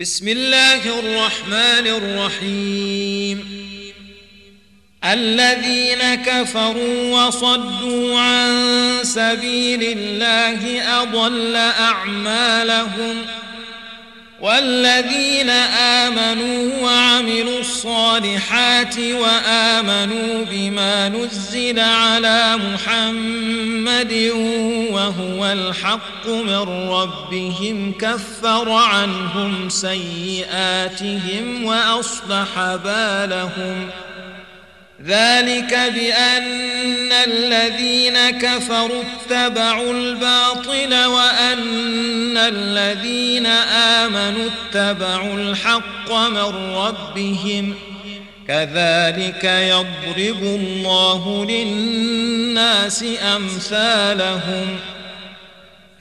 بسم الله الرحمن الرحيم. الذين كفروا وصدوا عن سبيل الله أضل أعمالهم والذين آمنوا وعملوا الصالحات وآمنوا بما نزل على محمد وهو الحق من ربهم كفر عنهم سيئاتهم وأصلح بالهم ۖ ذلك بأن الذين كفروا اتبعوا الباطل وأن الذين آمنوا اتبعوا الحق من ربهم كذلك يضرب الله للناس أمثالهم ۖ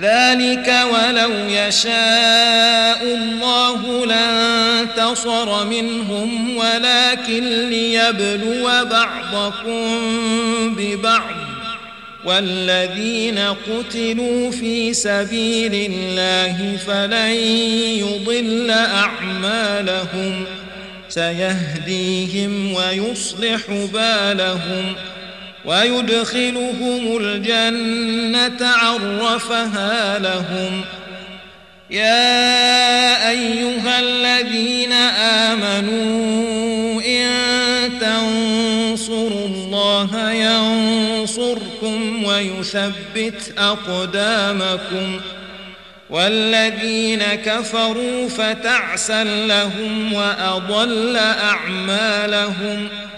ذلك ولو يشاء الله لانتصر منهم ولكن ليبلو بعضكم ببعض. والذين قتلوا في سبيل الله فلن يضل أعمالهم. سيهديهم ويصلح بالهم ۖ. ويدخلهم الجنة عرفها لهم. يا أيها الذين آمنوا إن تنصروا الله ينصركم ويثبت أقدامكم. والذين كفروا فتعسا لهم وأضل أعمالهم ۖ.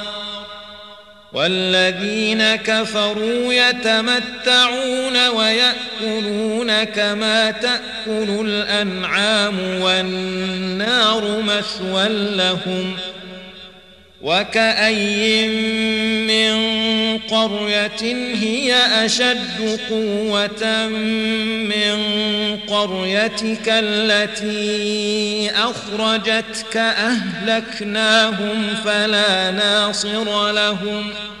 والذين كفروا يتمتعون ويأكلون كما تأكل الأنعام والنار مثوى لهم ۖ وكأي من قرية هي أشد قوة من قريتك التي أخرجتك أهلكناهم فلا ناصر لهم ۖ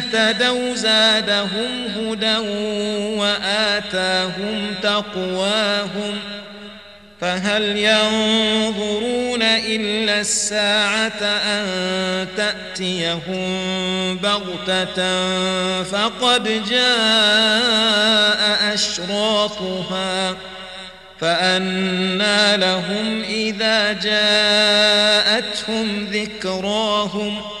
زادهم هدى وآتاهم تقواهم فهل ينظرون إلا الساعة أن تأتيهم بغتة فقد جاء أشراطها فأنى لهم إذا جاءتهم ذكراهم ۖ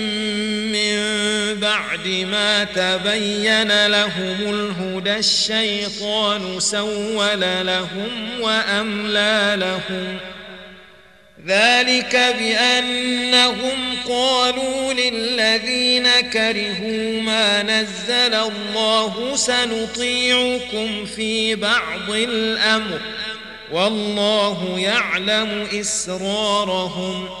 بعد ما تبين لهم الهدى الشيطان سول لهم وأملى لهم. ذلك بأنهم قالوا للذين كرهوا ما نزل الله سنطيعكم في بعض الأمر. والله يعلم إسرارهم.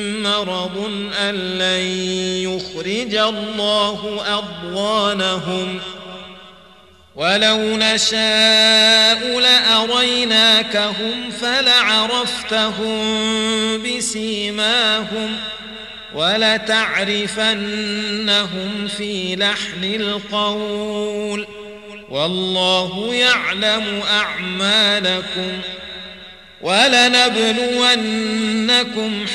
مرض أن لن يخرج الله أضوانهم ولو نشاء لأريناكهم فلعرفتهم بسيماهم ولتعرفنهم في لحن القول ۖ. والله يعلم أعمالكم. ولنبلونكم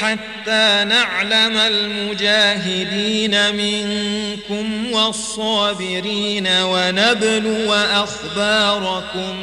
حتى نعلم المجاهدين منكم والصابرين ونبلو أخباركم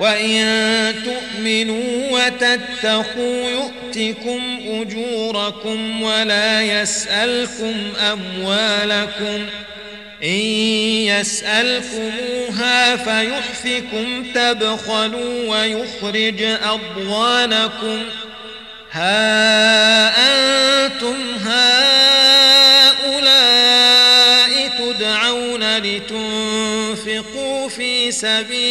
وإن تؤمنوا وتتقوا يؤتكم أجوركم ولا يسألكم أموالكم إن يسألكموها فيحفكم تبخلوا ويخرج أضوانكم ها أنتم هؤلاء تدعون لتنفقوا في سبيل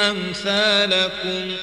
أمثالكم